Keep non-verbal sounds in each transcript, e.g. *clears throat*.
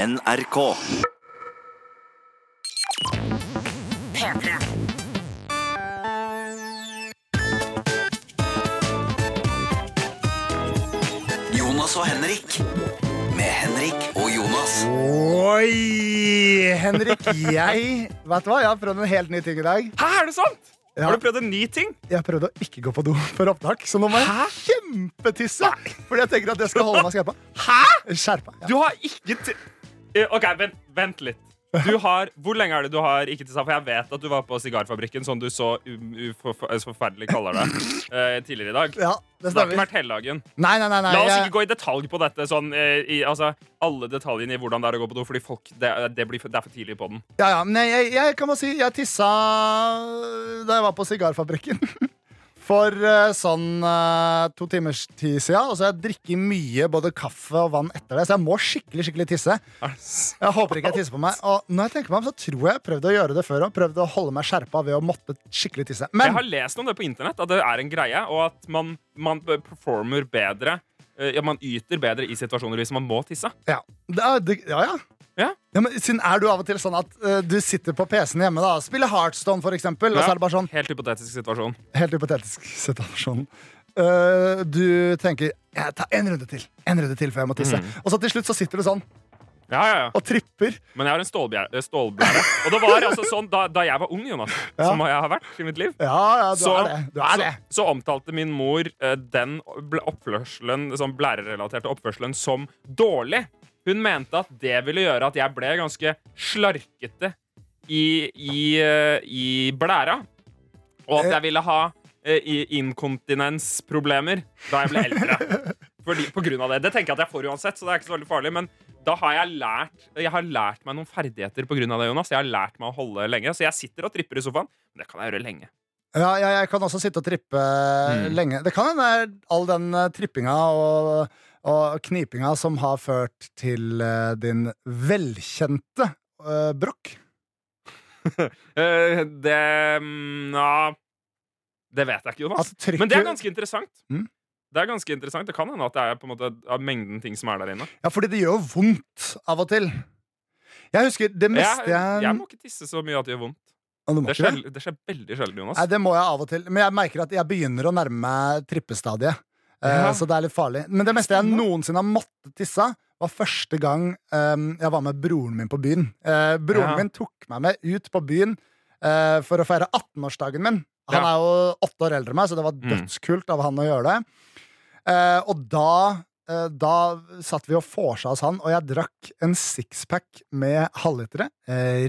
NRK. P3. Jonas og Henrik. Med Henrik og Jonas. Oi, Henrik, jeg Vet du hva, jeg har prøvd en helt ny ting i dag. Hæ, er det sant? Ja. Har du prøvd en ny ting? Jeg prøvde å ikke gå på do for opptak, så nå må jeg kjempetisse. Fordi jeg tenker at jeg skal holde meg skjerpa. Hæ? Skjerpa. Ja. Du har ikke OK, vent, vent litt. Du har, hvor lenge er det du har ikke tissa? For jeg vet at du var på Sigarfabrikken, som du så um, forferdelig kaller det, uh, tidligere i dag. ja, Det det har ikke vært hele dagen. Nei, nei, nei. La oss ikke gå i detalj på dette. Sånn, uh, i, altså, alle detaljene i hvordan det er å gå på do. Fordi folk, det, det, blir, det er for tidlig på den. ja, ja, men jeg, jeg kan bare si jeg tissa da jeg var på sigarfabrikken. *laughs* For uh, sånn uh, to timers tid siden. Og så har jeg drikket mye både kaffe og vann etter det, så jeg må skikkelig skikkelig tisse. Jeg håper ikke jeg tisser på meg. Og når jeg tenker meg om, så tror jeg jeg prøvde å gjøre det før. òg. prøvde å holde meg skjerpa ved å måtte skikkelig tisse. Jeg har lest om det på internett, at det er en greie, og at man, man performer bedre. eh, Ja, man yter bedre i situasjoner hvis man må tisse. ja, det er, det, ja, ja. Ja. Ja, men siden Er du av og til sånn at uh, du sitter på PC-en hjemme da spiller Heartstone, for eksempel, og så er det bare sånn Helt hypotetisk situasjon. Helt hypotetisk situasjon. Uh, du tenker jeg tar en runde til En runde til før jeg må tisse. Mm. Og så til slutt så sitter du sånn Ja, ja, ja. og tripper. Men jeg har en stålbjære. eh, stålblære. Og det var altså sånn da, da jeg var ung, Jonas, Ja. som jeg har vært i mitt liv, Ja, ja, du så, det. Du så, det. så omtalte min mor den oppførselen, sånn blærerelaterte oppførselen som dårlig. Hun mente at det ville gjøre at jeg ble ganske slarkete i, i, eh, i blæra. Og at jeg ville ha eh, inkontinensproblemer da jeg ble eldre. *laughs* Fordi, på grunn av det. Det tenker jeg at jeg får uansett, så det er ikke så veldig farlig. Men da har jeg lært Jeg har lært meg noen ferdigheter på grunn av det, Jonas. Jeg har lært meg å holde lenge. Så jeg sitter og tripper i sofaen. Men det kan jeg gjøre lenge. Ja, jeg, jeg kan også sitte og trippe Mm. lenge. Det kan hende all den eh, trippinga og, og knipinga som har ført til uh, din velkjente uh, brokk. *laughs* Eh, det mm, Ja Det vet jeg ikke, Jonas. Altså, trykker... Men det er ganske interessant. Mm. Det er ganske interessant Det kan hende at det er på en måte av mengden ting som er der inne. Ja, fordi det gjør jo vondt av og til. Jeg husker det meste Jeg, jeg, jeg må ikke tisse så mye at det gjør vondt. Det? skjer, det skjer veldig sjelden, Jonas. Nei, det må jeg av og til. Men jeg merker at jeg begynner å nærme meg trippestadiet. Eh, Ja. Så det er litt farlig. Men det meste jeg noensinne har måttet tisse, var første gang um, jeg var med broren min på byen. Uh, broren Ja. min tok meg med ut på byen uh, for å feire 18-årsdagen min. Han Ja. er jo åtte år eldre enn meg, så det var Mm. dødskult av han å gjøre det. Uh, og da da satt vi og vorsa hos han, og jeg drakk en sixpack med halvlitere.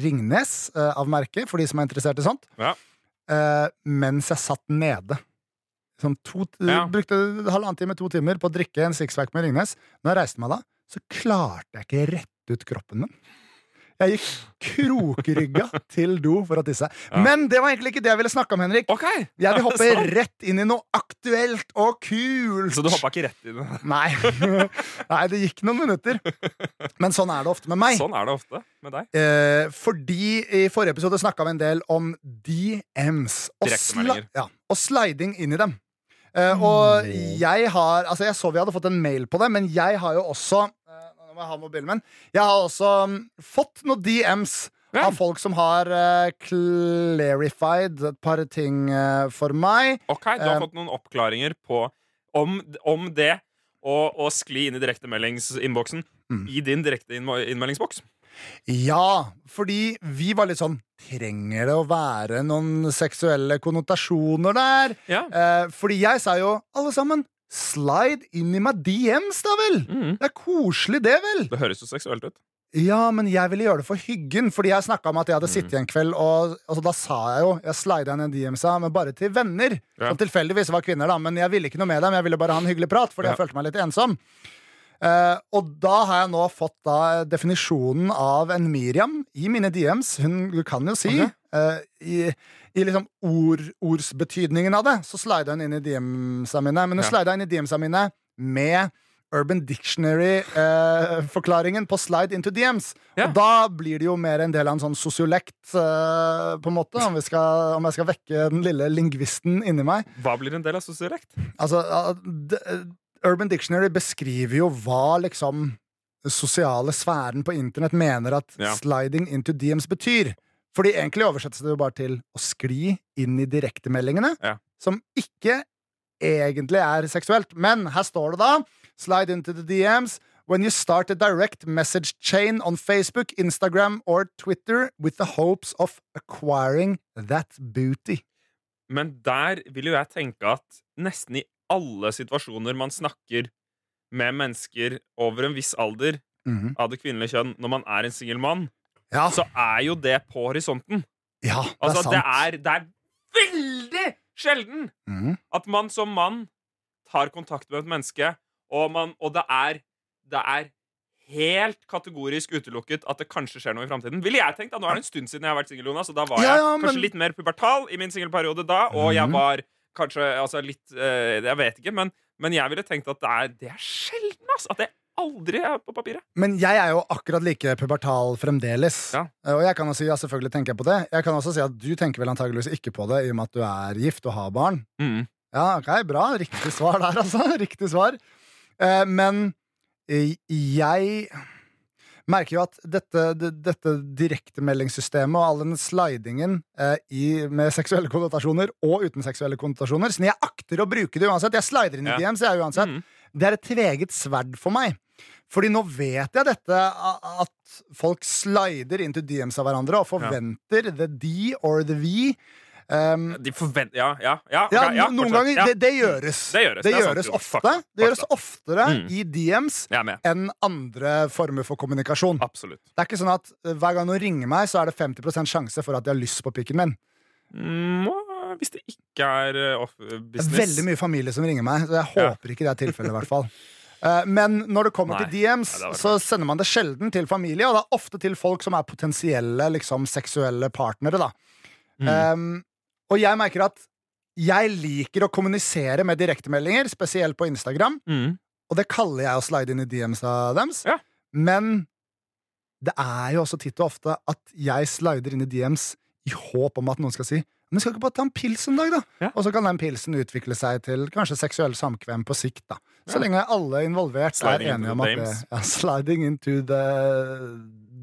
Ringnes av merket, for de som er interessert i sånt. Ja. Mens jeg satt nede. Sånn to, Ja. Brukte halvannen time, to timer på å drikke en sixpack med Ringnes. Når jeg reiste meg da, så klarte jeg ikke rett ut kroppen min. Jeg gikk krokrygga *laughs* til do for å tisse. Ja. Men det var egentlig ikke det jeg ville snakke om, Henrik. Okay. Jeg vil *laughs* hoppe Sånn. rett inn i noe aktuelt og kult. Så du hoppa ikke rett i det? *laughs* Nei. Nei, det gikk noen minutter. Men sånn er det ofte med meg. Sånn er det ofte med deg. Eh, fordi i forrige episode snakka vi en del om DMs. Og, sli ja, og sliding inn i dem. Eh, og jeg har Altså, jeg så vi hadde fått en mail på det, men jeg har jo også uh, Nå må jeg ha mobilen min. Jeg har også um, fått noen DMs Ja. av folk som har uh, clarified et par ting for meg. Ok, Du har fått noen oppklaringer på om, om det å, skli inn i direktemeldingsinnboksen Mm. i din direkte innmeldingsboks. Ja, fordi vi var litt sånn Trenger det å være noen seksuelle konnotasjoner der? Ja. Eh, fordi jeg sa jo, alle sammen, slide inn i meg DMs, da vel! Mm. Det er koselig, det, vel? Det høres jo seksuelt ut. Ja, men jeg ville gjøre det for hyggen. Fordi jeg snakka om at jeg hadde sittet en kveld, og altså, da sa jeg jo Jeg slida inn en DMs-a, men bare til venner. Ja. Som tilfeldigvis var kvinner, da. Men jeg ville ikke noe med dem. Jeg ville bare ha en hyggelig prat, fordi Ja. jeg følte meg litt ensom. Eh, og da har jeg nå fått da definisjonen av en Miriam i mine DMs. Hun du kan jo si okay. uh, i, i liksom ord, ordsbetydningen av det, så slida hun inn i DMs-a mine. Men hun Ja. slida inn i DMs-a mine med Urban Dictionary-forklaringen på slide into DMs. Ja. Og da blir det jo mer en del av en sånn sosiolekt, uh, på en måte, om, vi skal, om jeg skal vekke den lille lingvisten inni meg. Hva blir en del av sosiolekt? Altså, d- Urban Dictionary beskriver jo hva liksom sosiale sfæren på internett mener at Ja. sliding into DMs betyr. Fordi egentlig oversettes det jo bare til å skli inn i direktemeldingene, Ja. som ikke egentlig er seksuelt. Men her står det da Slide into the DMs when you start a direct message chain on Facebook, Instagram or Twitter with the hopes of acquiring that booty. Men der vil jo jeg tenke at nesten i alle situasjoner man snakker med mennesker over en viss alder Mhm. av det kvinnelige kjønn, når man er en singel mann, Ja, så er jo det på horisonten. ja, det Altså, er sant. det er, det er veldig sjelden Mhm. at man som mann tar kontakt med et menneske, og, man, og det er Det er helt kategorisk utelukket at det kanskje skjer noe i framtiden. Ville jeg tenkt da, Nå er det en stund siden jeg har vært singel, Jonas, og da var Ja, jeg ja, men- kanskje litt mer pubertal i min singelperiode da, og jeg Mhm. var kanskje altså litt eh, Jeg vet ikke, men, men jeg ville tenkt at det er, det er sjelden, altså. At det aldri er på papiret. Men jeg er jo akkurat like pubertal fremdeles. Ja. Eh, Og jeg kan jo si, ja, selvfølgelig tenker jeg på det. Jeg kan også si at du tenker vel antageligvis ikke på det, i og med at du er gift og har barn. Mm. Ja, ok, bra. Riktig svar der, altså. *laughs* Riktig svar. Eh, men eh, jeg merker jo at dette, det- dette direktemeldingssystemet og all den slidingen eh, i, med seksuelle konnotasjoner og uten seksuelle konnotasjoner Siden jeg akter å bruke det uansett. Jeg slider inn i Ja. DMs, jeg uansett. Mm. Det er et tveget sverd for meg. Fordi nå vet jeg dette, at folk slider into DMs av hverandre og forventer the de or the we. Um, De forventer Ja, ja. ja, okay, ja, ja noen ganger. Ja. Det, det gjøres. Det gjøres, Det det gjøres sant, ofte. Fakta, Det gjøres oftere Mm. i DMs enn andre former for kommunikasjon. Absolutt. Det er ikke sånn at uh, hver gang noen ringer meg, så er det 50 sjanse for at de har lyst på pikken min. Mm, hvis det ikke er off business. Det er veldig mye familie som ringer meg, så jeg Ja. håper ikke det er tilfellet. i hvert fall *laughs* Eh, Men når det kommer Nei. til DMs, vært så sender man det sjelden til familie, og det er ofte til folk som er potensielle liksom, seksuelle partnere. Da. Mm. Um, og jeg merker at jeg liker å kommunisere med direktemeldinger, spesielt på Instagram, Mm. og det kaller jeg å slide inn i DMs av dems. Ja. Men det er jo også titt og ofte at jeg slider inn i DMs i håp om at noen skal si men skal ikke bare ta en pils en dag, da? Ja. Og så kan den pilsen utvikle seg til kanskje seksuell samkvem på sikt. da Så Ja. lenge alle involvert Sliding er enige om at det *laughs* ja, Sliding into the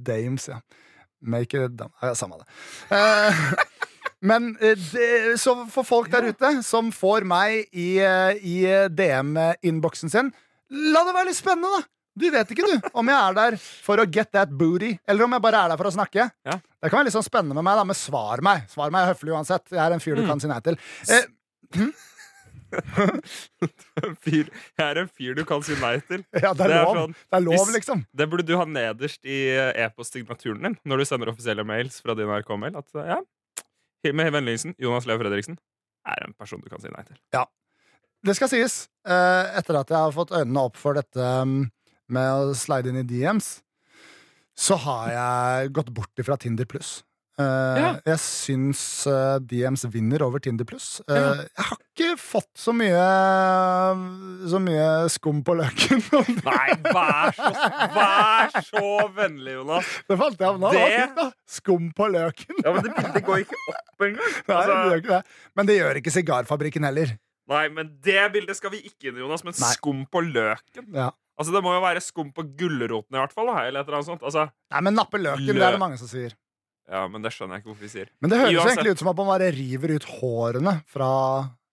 dames, ja. Make it dumb. Ja, samme det. Eh, *laughs* men eh, det, så for folk der ute som får meg i, eh, i DM-innboksen sin, la det være litt spennende, da! Du vet ikke, du, om jeg er der for å get that booty, eller om jeg bare er der for å snakke. Ja. Det kan være litt sånn spennende med meg, da, men svar meg. Svar meg høflig uansett. Jeg er en fyr du Mm. kan si nei til. Eh, *laughs* fyr, jeg er en fyr du kan si nei til. *laughs* ja, det er, Det er lov. sånn, det er lov, hvis- liksom. Det burde du ha nederst i eh, e-postsignaturen din når du sender offisielle mails fra din RK-mail. At eh, ja, Med vennlig hilsen Jonas Leo Fredriksen er en person du kan si nei til. Ja. Det skal sies, eh, etter at jeg har fått øynene opp for dette um, med å slide inn i DMs, så har jeg gått bort ifra Tinder pluss. Eh, Ja. Jeg syns eh, DMs vinner over Tinder pluss. Eh, Ja. Jeg har ikke fått så mye Så mye skum på løken. Nei, vær så, vær så vennlig, Jonas! det falt jeg av nå. Det. Skum på løken. Ja, men Det bildet går ikke opp engang. *laughs* Nei, det gjør Altså, ikke det. Men det gjør ikke sigarfabrikken heller. nei, men det bildet skal vi ikke inn i, Jonas. Men Nei. skum på løken. Ja. Altså, Det må jo være skum på gulroten, i hvert fall. Da, eller et eller annet sånt. Altså, Nei, men nappe løken, det er det mange som sier. Ja, Men det skjønner jeg ikke hvorfor vi sier. Men det høres Uansett. egentlig ut som at man bare river ut hårene fra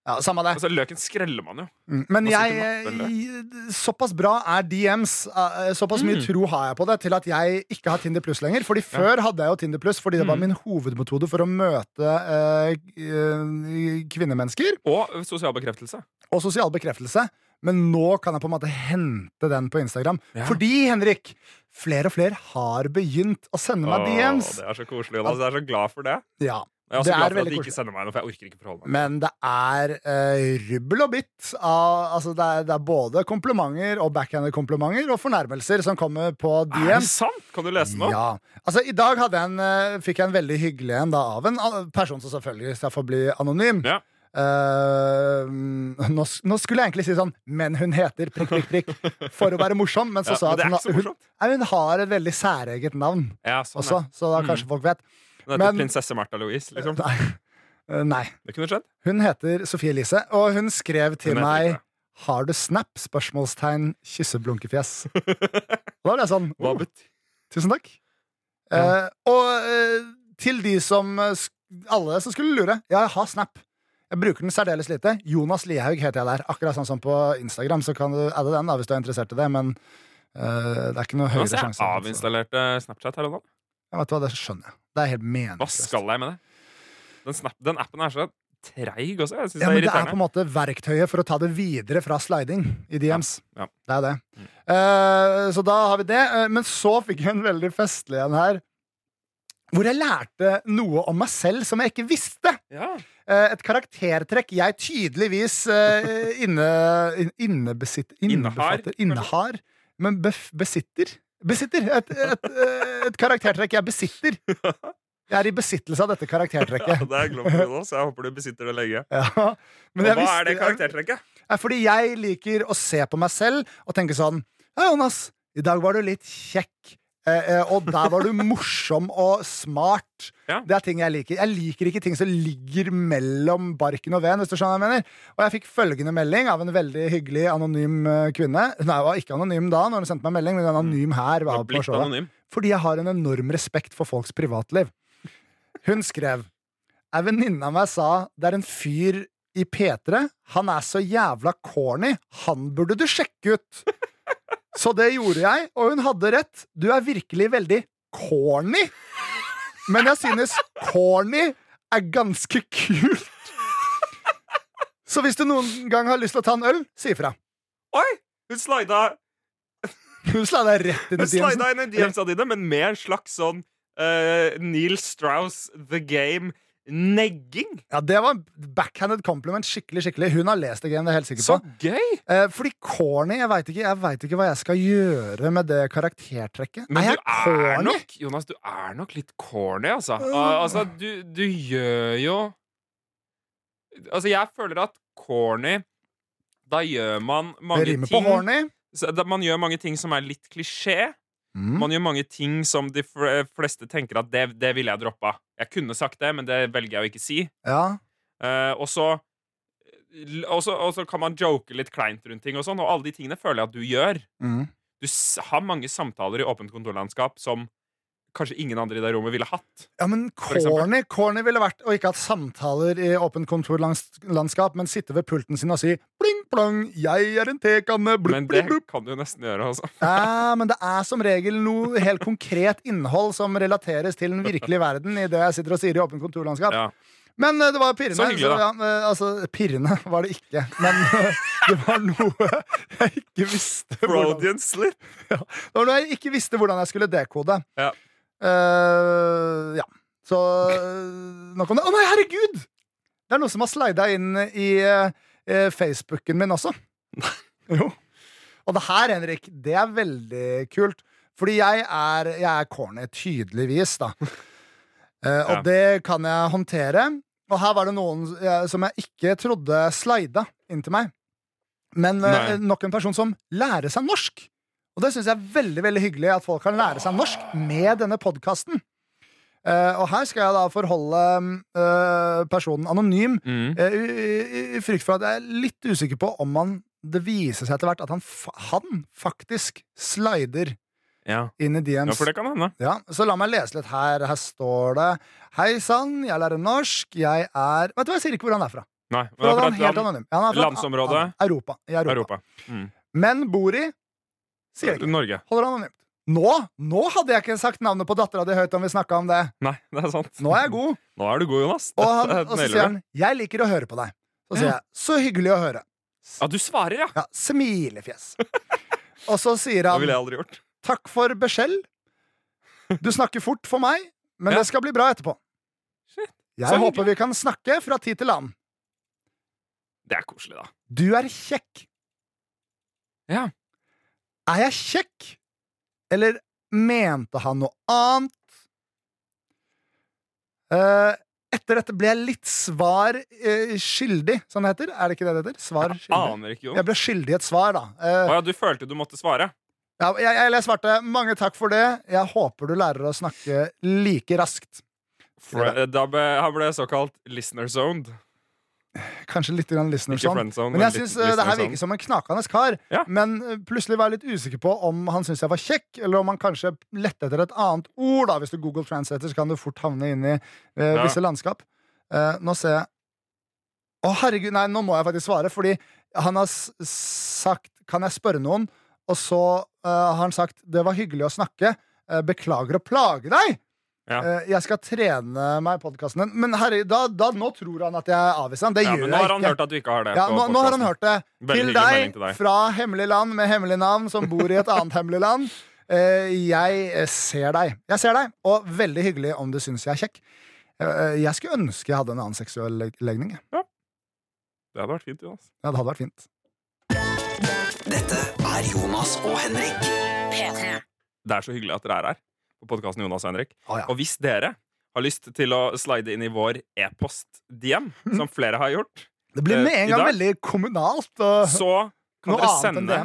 Ja, samme det. Altså, Løken skreller man jo. Mm, Men Man jeg, såpass bra er DMs, eh, såpass mye Mm. tro har jeg på det, til at jeg ikke har Tinder Pluss lenger. Fordi før hadde jeg jo Tinder Pluss fordi det var Mm. min hovedmetode for å møte øh, øh, kvinnemennesker Og sosial bekreftelse. og sosial bekreftelse. Men nå kan jeg på en måte hente den på Instagram. Ja. Fordi, Henrik, flere og flere har begynt å sende meg Åh, det er så koselig, Jonas. Jeg er så glad for det. Ja, Jeg er også Det glad for at de ikke sender meg noe, for jeg orker ikke forholde meg. Men det er uh, rubbel og bitt. Av, altså det, er, det er både komplimenter og backhanded komplimenter og fornærmelser som kommer på DM. Er det sant? Kan du lese noe? Ja. Altså, I dag jeg en, uh, fikk jeg en veldig hyggelig en da, av en person som selvfølgelig skal få bli anonym. Ja. Eh, nå, nå skulle jeg egentlig si sånn 'men hun heter prikk, prikk, prikk' for å være morsom, men så *laughs* Ja, sa jeg at hun, hun, hun har et veldig særeget navn Ja, sånn, også, så da Mm. kanskje folk vet. Hun heter Men- prinsesse Märtha Louise, liksom. Nei. Eh, nei. Det kunne skjedd. Hun heter Sofie Elise, og hun skrev til Hun meg. Har du snap? Spørsmålstegn, kysseblunkefjes. *laughs* Da ble jeg sånn oh, Tusen takk. Ja. Uh, og uh, til de som Alle som skulle lure. Ja, jeg har Snap. Jeg bruker den særdeles lite. Jonas Lihaug heter jeg der. Akkurat sånn som på Instagram, så kan du adde den da, hvis du er interessert i det. Men uh, det er ikke noe høyere Altså, jeg sjanse. avinstallerte Snapchat her og nå. Vet du hva, Det skjønner jeg. Det er helt Hva skal jeg med det? Den, snap, den appen er så treig også. Jeg synes Ja, det er er det er på en måte verktøyet for å ta det videre fra sliding i DMs. Ja, ja. Det er det. Eh, så da har vi det. Uh, men så fikk jeg en veldig festlig en her. Hvor jeg lærte noe om meg selv som jeg ikke visste. Ja. Eh, et karaktertrekk jeg tydeligvis eh, inne, in- innebesitt, innebefatter, innehar, men bef, besitter. Besitter! Et, et, eh, et karaktertrekk jeg besitter. Jeg er i besittelse av dette karaktertrekket. det er glad for så Jeg håper du besitter det lenge. Ja. Men hva visste- er det karaktertrekket? er fordi jeg liker å se på meg selv og tenke sånn Ja, Jonas, i dag var du litt kjekk. Eh, eh, og der var du morsom og smart. *laughs* Ja. Det er ting jeg liker. Jeg liker ikke ting som ligger mellom barken og veden. Hvis du skjønner hva jeg mener Og jeg fikk følgende melding av en veldig hyggelig anonym eh, kvinne. Hun var ikke anonym da, når hun sendte meg melding, men anonym her. Var på showet. Fordi jeg har en enorm respekt for folks privatliv. Hun skrev Ei venninne av meg sa det er en fyr i P3. Han er så jævla corny. Han burde du sjekke ut. Så det gjorde jeg, og hun hadde rett. Du er virkelig veldig corny. Men jeg synes corny er ganske kult. Så hvis du noen gang har lyst til å ta en øl, si ifra. Oi! Hun slida, Hun slida rett inn i DMs-ene dine, men med en slags sånn uh, Neil Strauss The Game-negging. Ja, Det var backhanded compliment. Skikkelig, skikkelig Hun har lest det game, det er helt sikker Så på. gøy! Eh, fordi corny Jeg veit ikke, vet ikke hva jeg skal gjøre med det karaktertrekket. Men er du er corny? nok Jonas, du er nok litt corny, altså. Uh. altså du, du gjør jo Altså, jeg føler at corny Da gjør man Det mange rimer på ting horny. Man gjør mange ting som er litt klisjé. Mm. Man gjør mange ting som de fleste tenker at det, det ville jeg droppa. Jeg kunne sagt det, men det velger jeg å ikke si. Ja. Uh, og så og så, og så kan man joke litt kleint rundt ting, og sånn Og alle de tingene føler jeg at du gjør. Mm. Du har mange samtaler i åpent kontorlandskap som kanskje ingen andre i det rommet ville hatt. ja, men corny Corny ville vært å ikke hatt samtaler i åpent kontorlandskap, men sitte ved pulten sin og si bling, plong, jeg er en tekanne, blupp, Men det kan du nesten gjøre, altså. *laughs* Ja, men det er som regel noe helt konkret innhold som relateres til den virkelige verden i det jeg sitter og sier i åpent kontorlandskap. Ja. Men eh, det var pirrende. Så hyggelig, da. ja, eh, altså, pirrende var det ikke. Men eh, det var noe jeg ikke visste *laughs* hvordan, ja, det var noe jeg ikke visste hvordan jeg skulle dekode. Ja. Eh, ja. Så nok om det. Å nei, herregud! Det er noe som har slida inn i uh, Facebooken min også. *laughs* jo. Og det her, Henrik, det er veldig kult. Fordi jeg er, jeg er corny, tydeligvis, da. *laughs* Og Ja. det kan jeg håndtere. Og her var det noen som jeg ikke trodde slida inn til meg. Men uh, nok en person som lærer seg norsk. Og det syns jeg er veldig veldig hyggelig at folk kan lære seg norsk med denne podkasten. og her skal jeg da forholde uh, personen anonym, Mm. uh, i, i, frykt for at jeg er litt usikker på om han det viser seg etter hvert at han, han faktisk slider Ja. inn i DMs. ja, for det kan hende. Ja, så la meg lese litt her. Her står det Hei sann, jeg lærer norsk. Jeg er Vet du hva, jeg sier ikke hvor han er fra. Nei, For men han er helt land, anonym. Ja, han er fra Europa. I Europa. Europa. Mm. Men bor i Sier jeg ikke. Norge. Holder anonymt. Nå, nå hadde jeg ikke sagt navnet på dattera di høyt om vi snakka om det. Nei, det er sant. Nå er jeg god. Nå er du god, Jonas. Og, han, og så sier han 'Jeg liker å høre på deg'. Så sier jeg 'Så hyggelig å høre'. Ja, du svarer, ja. Ja, Smilefjes. *laughs* og så sier Det han ville jeg aldri gjort. 'Takk for beskjell'. Du snakker fort for meg, men Ja. det skal bli bra etterpå. Shit. Jeg Så håper hyggelig. vi kan snakke fra tid til annen. Det er koselig, da. Du er kjekk. Ja. Er jeg kjekk? Eller mente han noe annet? Eh, etter dette ble jeg litt svar eh, skyldig, som det heter. Er det ikke det det heter? Svar Jeg skyldig. aner ikke, Jeg ble skyldig et svar, da. Eh, Å ja, du følte du måtte svare? ja, jeg, jeg, jeg svarte 'mange takk for det'. Jeg håper du lærer å snakke like raskt. For, da ble, han ble såkalt listener zoned. Kanskje litt grann listener sånn. Men jeg syns eh, det her sånn. virker som en knakende kar. Ja. Men eh, plutselig var jeg litt usikker på om han syntes jeg var kjekk, eller om han kanskje lette etter et annet ord. da Hvis du Google Translator, så kan du fort havne inn i eh, Ja. visse landskap. Nå ser jeg Å, herregud, nei, nå må jeg faktisk svare, fordi han har sagt Kan jeg spørre noen? Og så har han sagt det var hyggelig å snakke. beklager å plage deg. Ja. Eh, jeg skal trene meg i podkasten din. Men herre, da, da, nå tror han at jeg avviser han. Det Ja, gjør men nå jeg har han hørt at du ikke har det. Ja, på nå, nå har han hørt det. Til deg, til deg. fra hemmelig land med hemmelig navn, som bor i et annet hemmelig land. Eh, jeg eh, ser deg. Jeg ser deg, og veldig hyggelig om du syns jeg er kjekk. Eh, jeg skulle ønske jeg hadde en annen seksuell leg- legning. Ja. Det hadde vært fint, Jonas. Ja, det hadde vært fint. Dette er Jonas og Henrik. Det er så hyggelig at dere er her på podkasten Jonas og Henrik. Å, ja. Og hvis dere har lyst til å slide inn i vår e-post-DM, som flere har gjort, Det blir med Eh, en gang dag- veldig kommunalt. Og så kan dere sende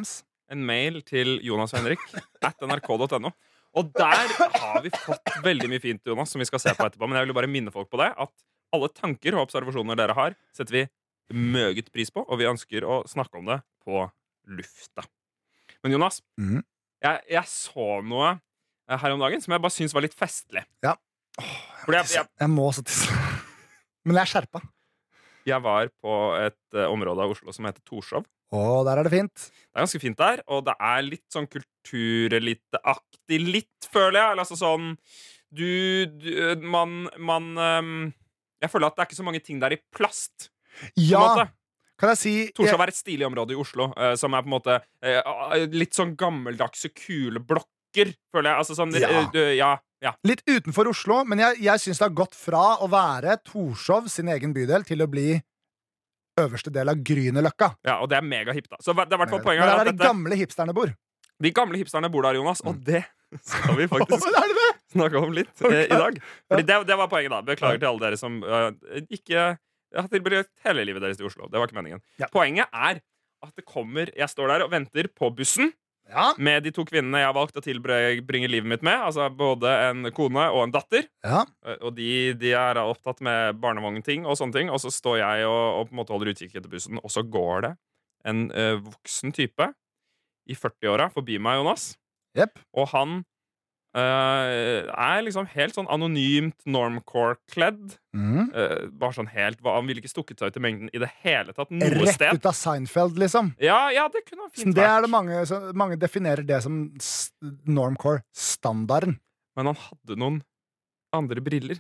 en mail til Jonas og Henrik *laughs* at nrk.no. Og der har vi fått veldig mye fint, Jonas, som vi skal se på etterpå. Men jeg vil bare minne folk på det, at alle tanker og observasjoner dere har, setter vi meget pris på, og vi ønsker å snakke om det på lufta. Men Jonas, mm. jeg, jeg så noe her om dagen som jeg bare syns var litt festlig. Ja. Åh, jeg, jeg, Jeg må også tisse. *laughs* Men jeg er skjerpa. jeg var på et uh, område av Oslo som heter Torshov. Å, der er det fint. Det er ganske fint der, og det er litt sånn kultureliteaktig. Litt, føler jeg. Eller altså sånn Du, du Man, man um, Jeg føler at det er ikke så mange ting der i plast. Ja, kan jeg si Torshov er et stilig område i Oslo, uh, som er på en måte uh, litt sånn gammeldagse, kule blokker, føler jeg. Altså sånn Ja. eh, du- ja, ja. Litt utenfor Oslo, men jeg, jeg syns det har gått fra å være Torshov sin egen bydel til å bli øverste del av Grünerløkka. ja, og det er megahipt, da. Så det er hvert fall Men poenget der er at de dette, gamle hipsterne bor. de gamle hipsterne bor der, Jonas, og det skal vi *laughs* faktisk snakke om litt *laughs* eh, i dag. Fordi det, det var poenget, da. Beklager til alle dere som uh, ikke har tilbrakt hele livet deres i Oslo. Det var ikke meningen. Ja. Poenget er at det kommer Jeg står der og venter på bussen Ja. med de to kvinnene jeg har valgt å tilbringe livet mitt med. Altså både en kone og en datter. ja. Eh, Og de, de er opptatt med barnevognting og sånne ting. Og så står jeg og, og på en måte holder utkikk etter bussen, og så går det en ø, voksen type i 40-åra forbi meg, Jonas. Yep. Og han eh, er liksom helt sånn anonymt normcore-kledd. Mm. Uh, bare sånn helt Han ville ikke stukket seg ut i mengden i det hele tatt noe Rett sted. ut av Seinfeld, liksom. Ja, ja, det kunne han fint Det er vært. det mange, så mange definerer det som normcore-standarden. Men han hadde noen andre briller.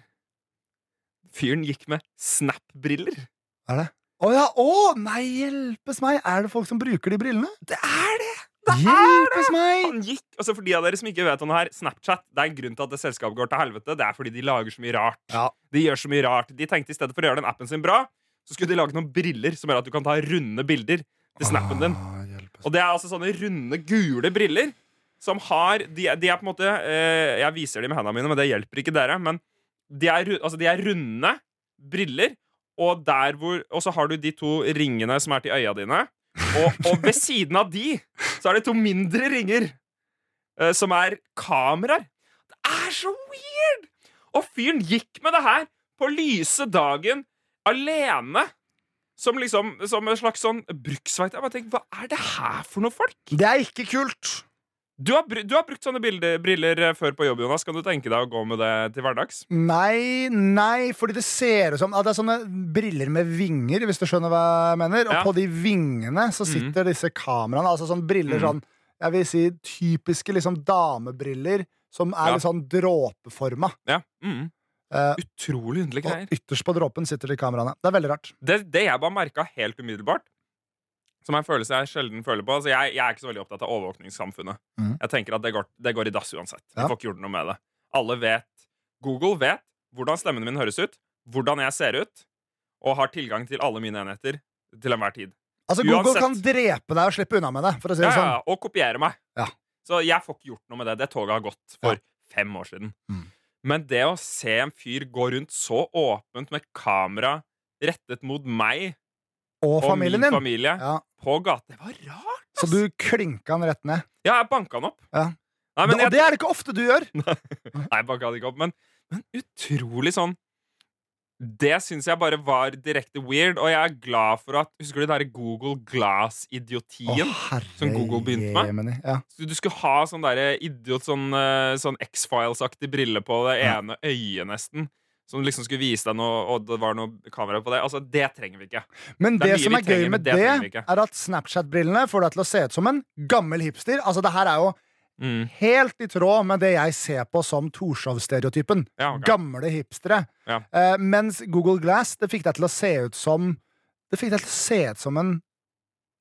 Fyren gikk med Snap-briller. Er det? Å ja! Å, nei, hjelpes meg! Er det folk som bruker de brillene? Det er det! Det er Hjelpes meg! Han gikk, altså For de av dere som ikke vet om det her, Snapchat Det er en grunn til at det selskapet går til helvete. Det er fordi de lager så mye rart. Ja. De gjør så mye rart De tenkte i stedet for å gjøre den appen sin bra, så skulle de lage noen briller som gjør at du kan ta runde bilder til snappen din. Ah. Og det er altså sånne runde, gule briller som har De, de er på en måte eh, Jeg viser dem med hendene mine, men det hjelper ikke dere. Men de er, altså, de er runde briller, og, der hvor, og så har du de to ringene som er til øya dine. Og, og ved siden av de så er det to mindre ringer uh, som er kameraer. Det er så weird! Og fyren gikk med det her på lyse dagen alene. Som liksom Som en slags sånn tenker, Hva er det her for noe folk? Det er ikke kult. Du har, du har brukt sånne bilder, briller eh, før på jobb, Jonas. Kan du tenke deg å gå med det til hverdags? Nei, nei, fordi det ser ut som at det er sånne briller med vinger, hvis du skjønner hva jeg mener. Og Ja. på de vingene så sitter disse kameraene. Altså sånne briller mm. sånn Jeg vil si typiske liksom damebriller som er Ja. litt sånn dråpeforma. Ja. Mm. Uh, Utrolig underlige og ytterst på dråpen sitter de kameraene. Det er veldig rart. Det, det jeg bare merka helt umiddelbart, som er en følelse jeg sjelden føler på altså jeg, jeg er ikke så veldig opptatt av overvåkningssamfunnet. Mm. Jeg tenker at det går, det går i dass uansett. Ja. Jeg får ikke gjort noe med det. Alle vet Google vet hvordan stemmen min høres ut, hvordan jeg ser ut, og har tilgang til alle mine enheter til enhver tid. Altså Google Uansett. kan drepe deg og slippe unna med det. For å si det ja, sånn ja, og kopiere meg. Ja. Så jeg får ikke gjort noe med det. Det toget har gått for fem år siden. Mm. Men det å se en fyr gå rundt så åpent med kamera rettet mot meg Og og familien min din. familie Ja. på gata Det var rart! Så du klinka han rett ned. Ja, jeg banka han opp. Ja. Nei, men og jeg, det er det ikke ofte du gjør. *laughs* nei, jeg banka han ikke opp, men, men utrolig sånn Det syns jeg bare var direkte weird, og jeg er glad for at Husker du den der Google Glass-idiotien? som Google begynte med? Ja. Så Du skulle ha sånn derre idiot, sånn, eh, sånn X-Files-aktig brille på det Ja. ene øyet, nesten. Som liksom skulle vise deg noe, og det var noe kamera på det. Altså, Det trenger vi ikke. Men Det det, er som er trenger, gøy med det det, er at Snapchat-brillene får deg til å se ut som en gammel hipster. Altså, det her er jo Mm. helt i tråd med det jeg ser på som Torshov-stereotypen. Ja, okay. Gamle hipstere. Ja. Eh, mens Google Glass det fikk deg til å se ut som Det fikk deg til å se ut som en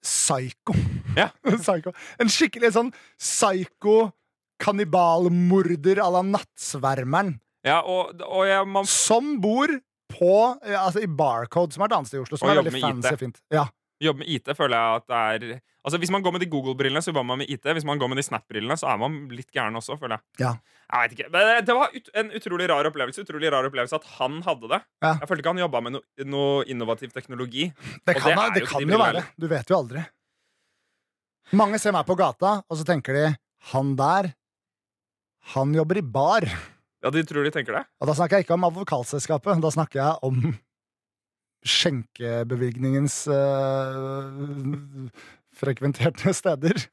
psycho. Ja. *laughs* En psycho. En skikkelig sånn psycho kannibalmorder à la Nattsvermeren. Ja, og, og jeg, man Som bor på eh, Altså i Barcode, som er et annet sted i Oslo. Som Og er veldig med fancy og fint. Ja. Jobbe med IT, føler jeg at det er Altså Hvis man går med de Google-brillene, så jobber man med IT. Hvis man går med de Snap-brillene, så er man litt gæren også, føler jeg. Ja. Jeg vet ikke, men Det var ut, en utrolig rar opplevelse Utrolig rar opplevelse at han hadde det. Ja. Jeg følte ikke han jobba med no, noe innovativ teknologi. Det kan, det det jo kan jo være. Du vet jo aldri. Mange ser meg på gata, og så tenker de han der, han jobber i bar. Ja, de tror de tenker det. Og da snakker jeg ikke om advokatselskapet, da snakker jeg om skjenkebevilgningens øh, frekventerte steder. *laughs*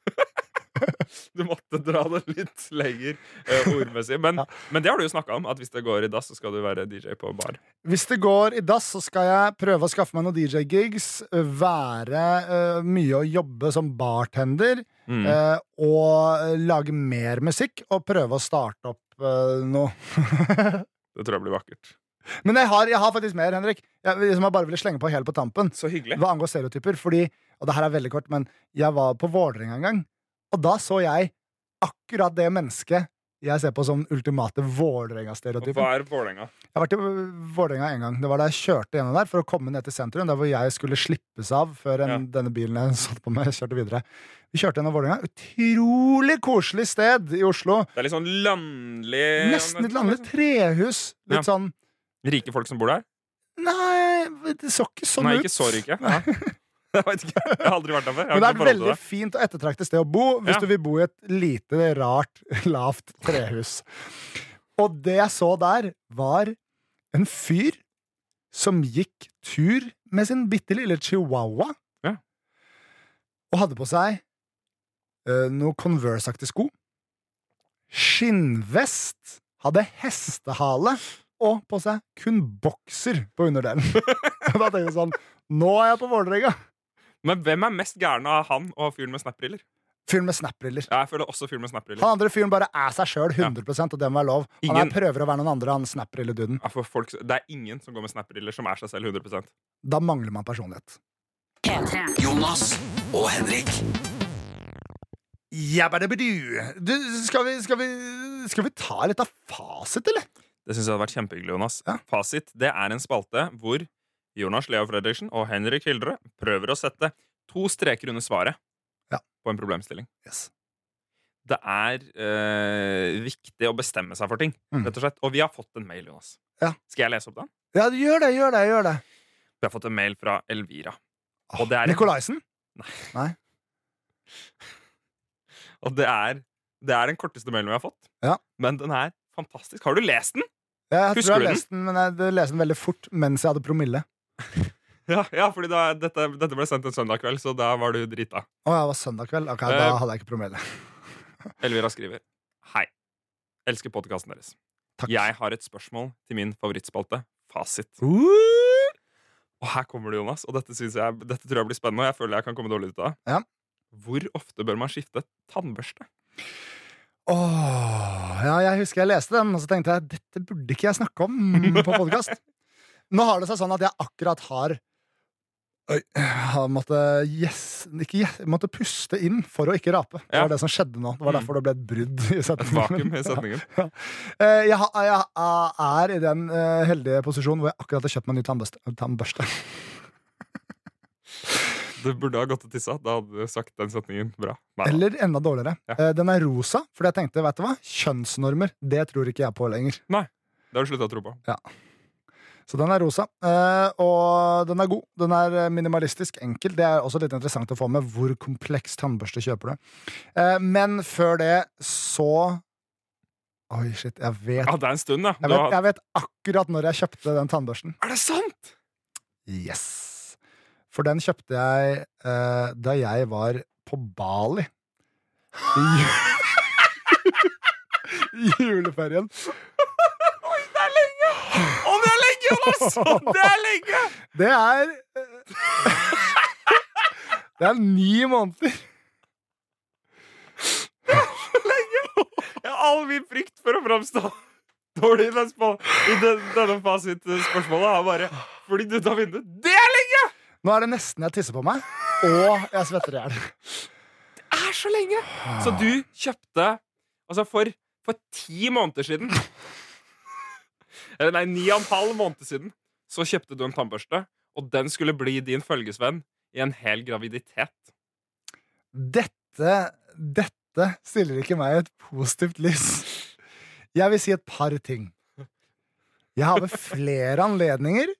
Du måtte dra det litt lenger eh, ordmessig. Men, Ja. men det har du jo snakka om, at hvis det går i dass, så skal du være DJ på bar. Hvis det går i dass, så skal jeg prøve å skaffe meg noen DJ-gigs, være øh, mye å jobbe som bartender, Mm. øh, og lage mer musikk, og prøve å starte opp øh, nå. *laughs* Det tror jeg blir vakkert. Men jeg har, jeg har faktisk mer, Henrik. Jeg, som jeg bare ville slenge på helt på tampen. Så hyggelig. Hva angår stereotyper. Fordi, og det her er veldig kort, men jeg var på Vålerenga en gang, og da så jeg akkurat det mennesket jeg ser på som ultimate Vålerenga-stereotypen. Hva er Vålerenga? Jeg har vært i Vålerenga en gang. Det var da jeg kjørte gjennom der for å komme ned til sentrum, der hvor jeg skulle slippes av før en, Ja. denne bilen jeg satt på med, kjørte videre. Vi kjørte gjennom Vålerenga. Utrolig koselig sted i Oslo. Det er litt sånn landlig Nesten litt landlig trehus. Litt Ja. sånn Rike folk som bor der? Nei, det så ikke sånn Nei, ut. ikke så rike. *laughs* Ja. Jeg vet ikke. Jeg har aldri vært der før. Men det er et veldig fint og ettertraktet sted å bo hvis Ja. du vil bo i et lite, rart, *laughs* lavt trehus. Og det jeg så der, var en fyr som gikk tur med sin bitte lille chihuahua. Ja. Og hadde på seg uh, noe Converse-aktig sko. Skinnvest. Hadde hestehale. Og på seg kun bokser på underdelen. *laughs* Da tenkte jeg sånn Nå er jeg på Vålerenga! Men hvem er mest gæren av han og fyren med snap-briller? Fyren med snap-briller. Ja, jeg føler også fyren med snap-briller. Han andre fyren bare er seg sjøl 100 og det må være lov. Han Ingen- er prøver å være noen andre, han snap-brille-duden. Ja, folk, det er ingen som går med snap-briller som er seg selv 100% Da mangler man personlighet. Jonas og Henrik. Jabba-dabba-du. Du, skal, vi, skal, vi, skal vi ta litt av fasit, eller? Det syns jeg hadde vært kjempehyggelig, Jonas. Ja. Fasit det er en spalte hvor Jonas Leo Fredriksen og Henrik Hildre prøver å sette to streker under svaret Ja. på en problemstilling. Yes. Det er øh, viktig å bestemme seg for ting, Mm. rett og slett. Og vi har fått en mail, Jonas. Ja. Skal jeg lese opp den? Ja, gjør det, gjør det. gjør det Vi har fått en mail fra Elvira. Åh, Og det er- Nikolaisen? *laughs* Og det er, det er den korteste mailen vi har fått. Ja. Men den er fantastisk. Har du lest den? Ja, jeg Husker tror jeg har lest den, men jeg leste den veldig fort mens jeg hadde promille. *laughs* Ja, ja fordi da, dette, dette ble sendt en søndag kveld, så da var du drita. Å, ja, det var søndag kveld? Ok, Da Eh, hadde jeg ikke promille. *laughs* Elvira skriver Hei. Elsker podkasten deres. Takk. Jeg har et spørsmål til min favorittspalte, Fasit. Uh, Og her kommer det, Jonas. Og dette, jeg, dette tror jeg blir spennende. Og jeg føler jeg kan komme dårlig ut av. Ja. Hvor ofte bør man skifte tannbørste? Åh, ja, jeg husker jeg leste den, og så tenkte jeg dette burde ikke jeg snakke om *laughs* på podkast. Nå har det seg sånn at jeg akkurat har Oi, har måttet, yes, ikke yes, måtte puste inn for å ikke rape. Det Ja. var det som skjedde nå. Det var Mm. derfor det ble et brudd i Et setningen. vakuum i *laughs* setningen. Ja. Jeg, har- jeg er i den eh, heldige posisjonen hvor jeg akkurat har kjøpt meg ny tannbørste. *laughs* Du burde ha gått og tissa. Da hadde du sagt den setningen bra. Nei. Eller enda dårligere. Ja. Eh, Den er rosa, fordi jeg tenkte, vet du hva? Kjønnsnormer, det tror ikke jeg på lenger. Nei, det har du slutta å tro på. Så den er rosa, eh, og den er god. Den er eh, minimalistisk enkel. Det er også litt interessant å få med hvor kompleks tannbørste kjøper du. Eh, Men før det så Oi, shit, jeg vet, Ja, det er en stund, ja. jeg vet, jeg vet akkurat når jeg kjøpte den tannbørsten. Er det sant?! Yes. For den kjøpte jeg eh, da jeg var på Bali. I *laughs* juleferien. Oi, det er lenge! Å, det er lenge, Jonas! Det er lenge! Det er eh, *laughs* Det er ni måneder. Jeg har all min frykt for å framstå dårlig i, den i den, denne fasitspørsmålet er bare flydd ut av vinduet. Det er lenge! Nå er det nesten jeg tisser på meg, og jeg svetter i hjel. Det er så lenge! Så du kjøpte Altså, for, for ti måneder siden nei, ni og en halv måned siden så kjøpte du en tannbørste, og den skulle bli din følgesvenn i en hel graviditet. Dette, dette stiller ikke meg i et positivt lys. Jeg vil si et par ting. Jeg har ved flere anledninger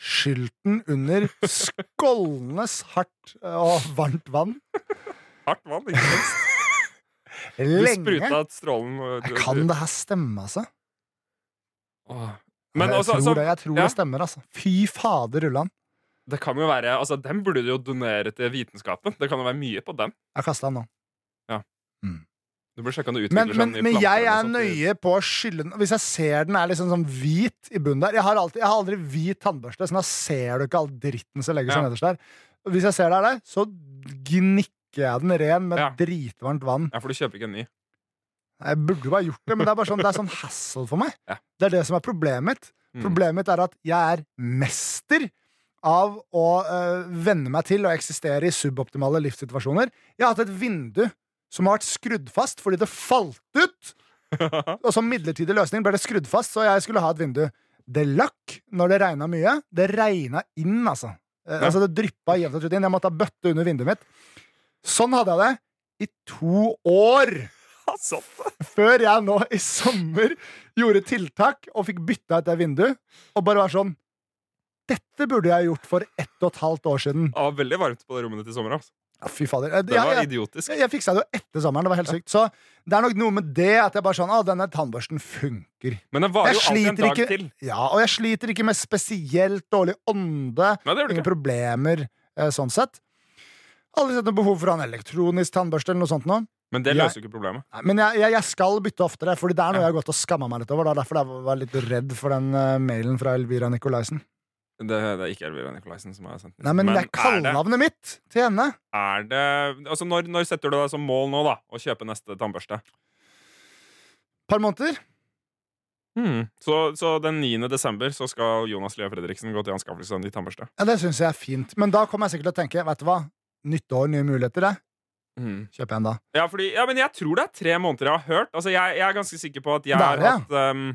skylt den under skålende hardt og varmt vann. Hardt vann, ikke minst. *laughs* Du spruta strålen du- Kan det her stemme, altså? Men jeg altså, tror, altså det, jeg tror ja. det stemmer, altså. Fy fader rullan. det kan jo være Altså, Den burde du jo donere til vitenskapen. Det kan jo være mye på den. Jeg kasta den nå. Du burde sjekke om det Men, utvikler men, seg men i jeg er nøye på å skylle den. Hvis jeg ser den er liksom sånn hvit i bunnen der Jeg har, alltid, jeg har aldri hvit tannbørste, så da ser du ikke all dritten som legger seg Ja. nederst der. Hvis jeg ser det er der, så gnikker jeg den ren med Ja. dritvarmt vann. Ja, for du kjøper ikke en ny. Jeg burde jo bare gjort det, men det er bare sånn, det er sånn hassle for meg. Ja. Det er det som er problemet mitt. Mm. Problemet mitt er at jeg er mester av å uh, venne meg til å eksistere i suboptimale livssituasjoner. Jeg har hatt et vindu som har vært skrudd fast fordi det falt ut. *laughs* Og som midlertidig løsning ble det skrudd fast, så jeg skulle ha et vindu. Det lakk når det regna mye. Det regna inn, altså. Eh, Ja. altså det dryppa jevnt og trutt inn. Jeg måtte ha bøtte under vinduet mitt. Sånn hadde jeg det i to år! Sånn. Før jeg nå i sommer gjorde tiltak og fikk bytta ut det vinduet. Og bare var sånn Dette burde jeg gjort for ett og et halvt år siden. Det var veldig varmt på det rommet ditt i sommer. Altså. Ja, fy fader. Det var jeg, idiotisk. jeg, jeg fiksa det jo etter sommeren. Det var helt sykt. Så det er nok noe med det at jeg bare sånn Å, denne tannbørsten funker. Men den varer jo alltid en dag ikke til. Ja, og jeg sliter ikke med spesielt dårlig ånde. Nei, det gjør Ingen problemer eh, sånn sett. Aldri sett noe behov for å ha en elektronisk tannbørste eller noe sånt nå. Men det løser jo ikke problemet. Nei, Men jeg, jeg, jeg skal bytte oftere, Fordi det er noe jeg har gått og skamma meg litt over. Det er derfor jeg var litt redd for den uh, mailen fra Elvira Nikolaisen. Det, det er ikke Elvira Nikolaisen som har sendt den. Nei, men, det er er kallenavnet mitt til henne. er det Altså, når, når setter du deg som mål nå, da? Å kjøpe neste tannbørste? par måneder. Hmm. Så, så den 9. desember så skal Jonas Lia Fredriksen gå til anskaffelse av ny tannbørste. Ja, Det syns jeg er fint. Men da kommer jeg sikkert til å tenke Vet du hva? Nytt år, nye muligheter. Det. Hmm. Kjøper jeg en da. Ja, fordi, ja, men jeg tror det er tre måneder jeg har hørt. Altså, jeg, jeg er ganske sikker på at jeg har ja. hatt, um,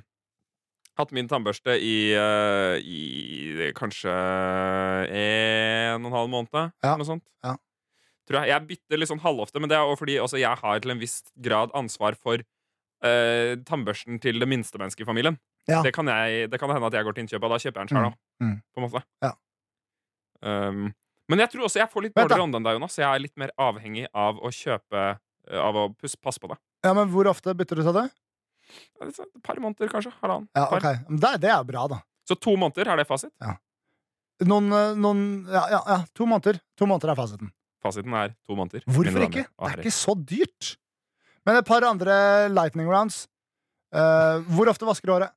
hatt min tannbørste i, uh, i kanskje en og en halv måned. Ja. Noe sånt. Ja. Tror jeg. jeg bytter litt sånn halvofte, men det er også fordi også jeg har til en viss grad ansvar for uh, tannbørsten til det minste mennesket i familien. Ja. Det, kan jeg, det kan hende at jeg går til innkjøp, og da kjøper jeg den sjøl. Mm. Mm. På en måte. Ja. Um, men jeg tror også jeg får litt dårligere ånde enn deg, Jonas. Jeg er litt mer avhengig av å kjøpe uh, Av å passe på det. Ja, Men hvor ofte bytter du til det? Et par måneder, kanskje. Halvannen. Ja, Par. ok Men det, det er bra, da. Så to måneder, er det fasit? Noen, eh, noen ja, ja, ja, to måneder. To måneder er fasiten. Fasiten er to måneder. Hvorfor ikke? Det er ikke så dyrt. Men et par andre lightning rounds. Uh, hvor ofte vasker du håret?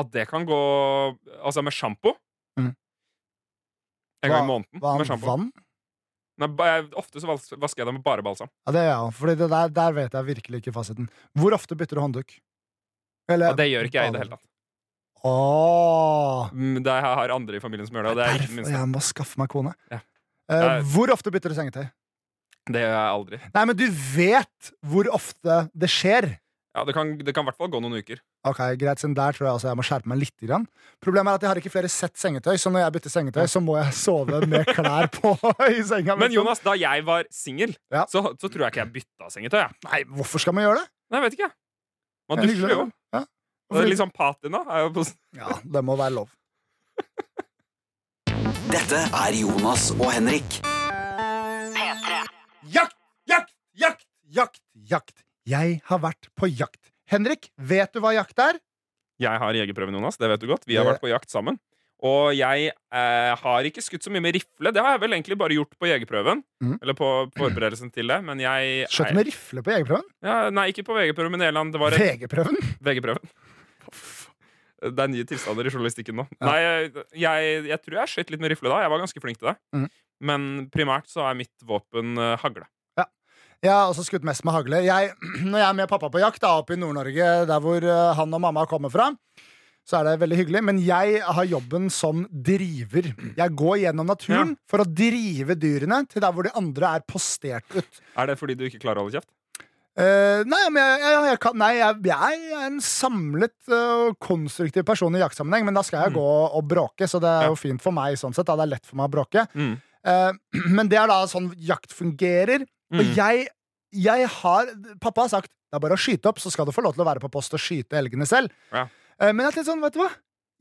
At det kan gå Altså med sjampo? Mhm. En gang i måneden Hva med sjampo. vann? Nei, jeg- ofte så vasker jeg det med bare balsam. Ja, det gjør jeg For der, der vet jeg virkelig ikke fasiten. Hvor ofte bytter du håndduk? Eller ja, det gjør ikke jeg i det hele tatt. Åh. Mm, Det har andre i familien som gjør det, det er ikke jeg må skaffe meg kone. Ja. Eh, hvor ofte bytter du sengetøy? Det gjør jeg aldri. Nei, men du vet hvor ofte det skjer. Ja, det kan, det kan i hvert fall gå noen uker. Ok, greit, siden Der tror jeg altså jeg må skjerpe meg litt. Grann. Problemet er at jeg har ikke flere sett sengetøy, så når jeg bytter sengetøy, så må jeg sove med klær på *laughs* i senga. Men liksom. Jonas, da jeg var singel, Ja. så, så tror jeg ikke jeg bytta sengetøy. Ja. Nei, hvorfor skal man gjøre det? Nei, jeg vet ikke. Man er dusjer jo. Ja. Er litt sånn patina. Er jo på, Ja, det må være lov. *laughs* Dette er Jonas og Henrik. Jakt, jakt, jakt, jakt, jakt. Jeg har vært på jakt. Henrik, vet du hva jakt er? Jeg har jegerprøven, Jonas. Det vet du godt. Vi har vært på jakt sammen. Og jeg eh, har ikke skutt så mye med rifle. Det har jeg vel egentlig bare gjort på jegerprøven. Mm. Eller på forberedelsen til det. Men jeg Skjøt med rifle på jegerprøven? ja, Nei, ikke på VG-prøven, men i Eland. Det var VG-prøven? VG-prøven. Det er nye tilstander i journalistikken nå. Ja. Nei, jeg, jeg, jeg tror jeg skjøt litt med rifle da. Jeg var ganske flink til det. Mm. Men primært så er mitt våpen uh, hagle. Jeg har også skutt mest med hagle. Jeg, *clears throat* når jeg er med pappa på jakt, da, oppe i Nord-Norge, der hvor eh, han og mamma kommer fra, så er det veldig hyggelig. Men jeg har jobben som driver. Jeg går gjennom naturen for å drive dyrene til der hvor de andre er postert ut. Er det fordi du ikke klarer å holde kjeft? Uh, nei, men jeg, jeg, jeg, kan, nei jeg, er en samlet og konstruktiv person i jaktsammenheng, men da skal jeg Mm. gå og bråke, så det er Ja. jo fint for meg sånn sett. Da. Det er lett for meg å bråke. Mm. Uh, *clears throat* men det er da sånn jakt fungerer. Og Mm. jeg, jeg har Pappa har sagt det er bare å skyte opp, så skal du få lov til å være på post og skyte elgene selv. Ja. Eh, men jeg sånn, vet du hva?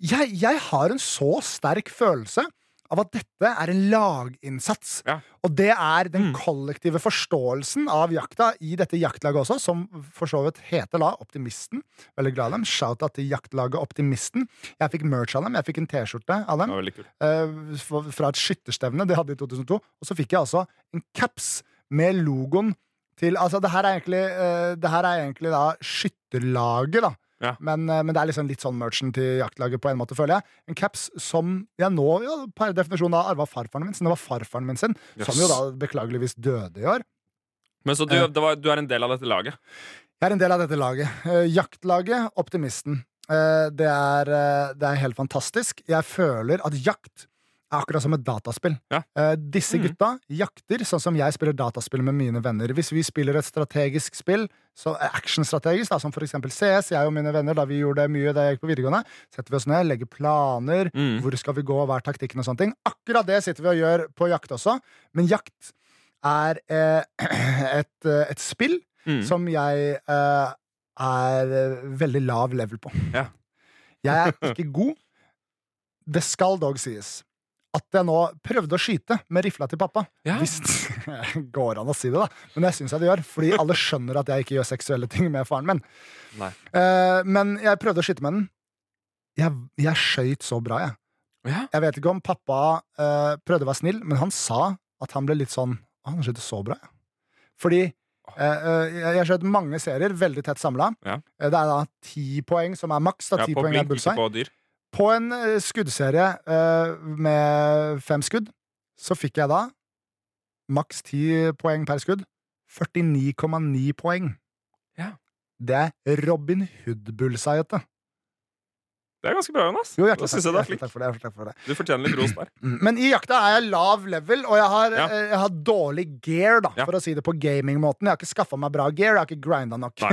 Jeg, jeg har en så sterk følelse av at dette er en laginnsats. Ja. Og det er den Mm. kollektive forståelsen av jakta i dette jaktlaget også, som for så vidt heter da Optimisten. Veldig glad i dem. Shout-out til jaktlaget Optimisten. Jeg fikk merch av dem. Jeg fikk en T-skjorte av dem fra- fra et skytterstevne de hadde i 2002. Og så fikk jeg altså en caps med logoen til Altså, det her er egentlig, uh, det her er egentlig da skytterlaget, da. Ja. Men, uh, men det er liksom litt sånn merchen til jaktlaget, på en måte, føler jeg. En caps som jeg nå ja, per definisjon da arva farfaren min, siden det var farfaren min sin, som jo da beklageligvis døde i år. Men så du, Eh. det var, du er en del av dette laget? Jeg er en del av dette laget. Jaktlaget Optimisten. Det, er, det er helt fantastisk. Jeg føler at jakt akkurat som et dataspill. Ja. Eh, disse Mhm. gutta jakter sånn som jeg spiller dataspill med mine venner. Hvis vi spiller et strategisk spill, så eh, actionstrategisk, da, som for eksempel CS, jeg og mine venner, da vi gjorde det mye da jeg gikk på videregående, setter vi oss ned, legger planer, Mm. hvor skal vi gå, hva er taktikken og sånne ting. Akkurat det sitter vi og gjør på jakt også, men jakt er eh, *clears throat* et, eh, et spill Mm. som jeg eh, er veldig lav level på. Ja. Jeg er *laughs* ikke god. Det skal dog sies at jeg nå prøvde å skyte med rifla til pappa. Ja. Hvis *laughs* det går an å si det, da. Men det syns jeg det gjør. Fordi alle skjønner at jeg ikke gjør seksuelle ting med faren min. Nei. Eh, men jeg prøvde å skyte med den. Jeg, jeg skøyt så bra, jeg. Ja. Jeg vet ikke om pappa eh, prøvde å være snill, men han sa at han ble litt sånn «Å, Han skjøt så bra, jeg. Fordi eh, eh, jeg jeg skjøt mange serier, veldig tett samla. Ja. Eh, det er da ti poeng som er maks. Da, Ja, ti på poeng er bullseye. På en eh, skuddserie eh, med fem skudd, så fikk jeg da maks ti poeng per skudd. 49,9 poeng. Ja. Det er Robin Hood-bullseye-ete. Det er ganske bra, Jonas. Jo, hjertelig takk, er hjertelig takk for det. takk for det. Du fortjener litt ros der. *clears throat* Men i jakta er jeg lav level, og jeg har, Ja. eh, jeg har dårlig gear, da, Ja. for å si det på gamingmåten. Jeg har ikke skaffa meg bra gear, jeg har ikke grinda nok. *laughs*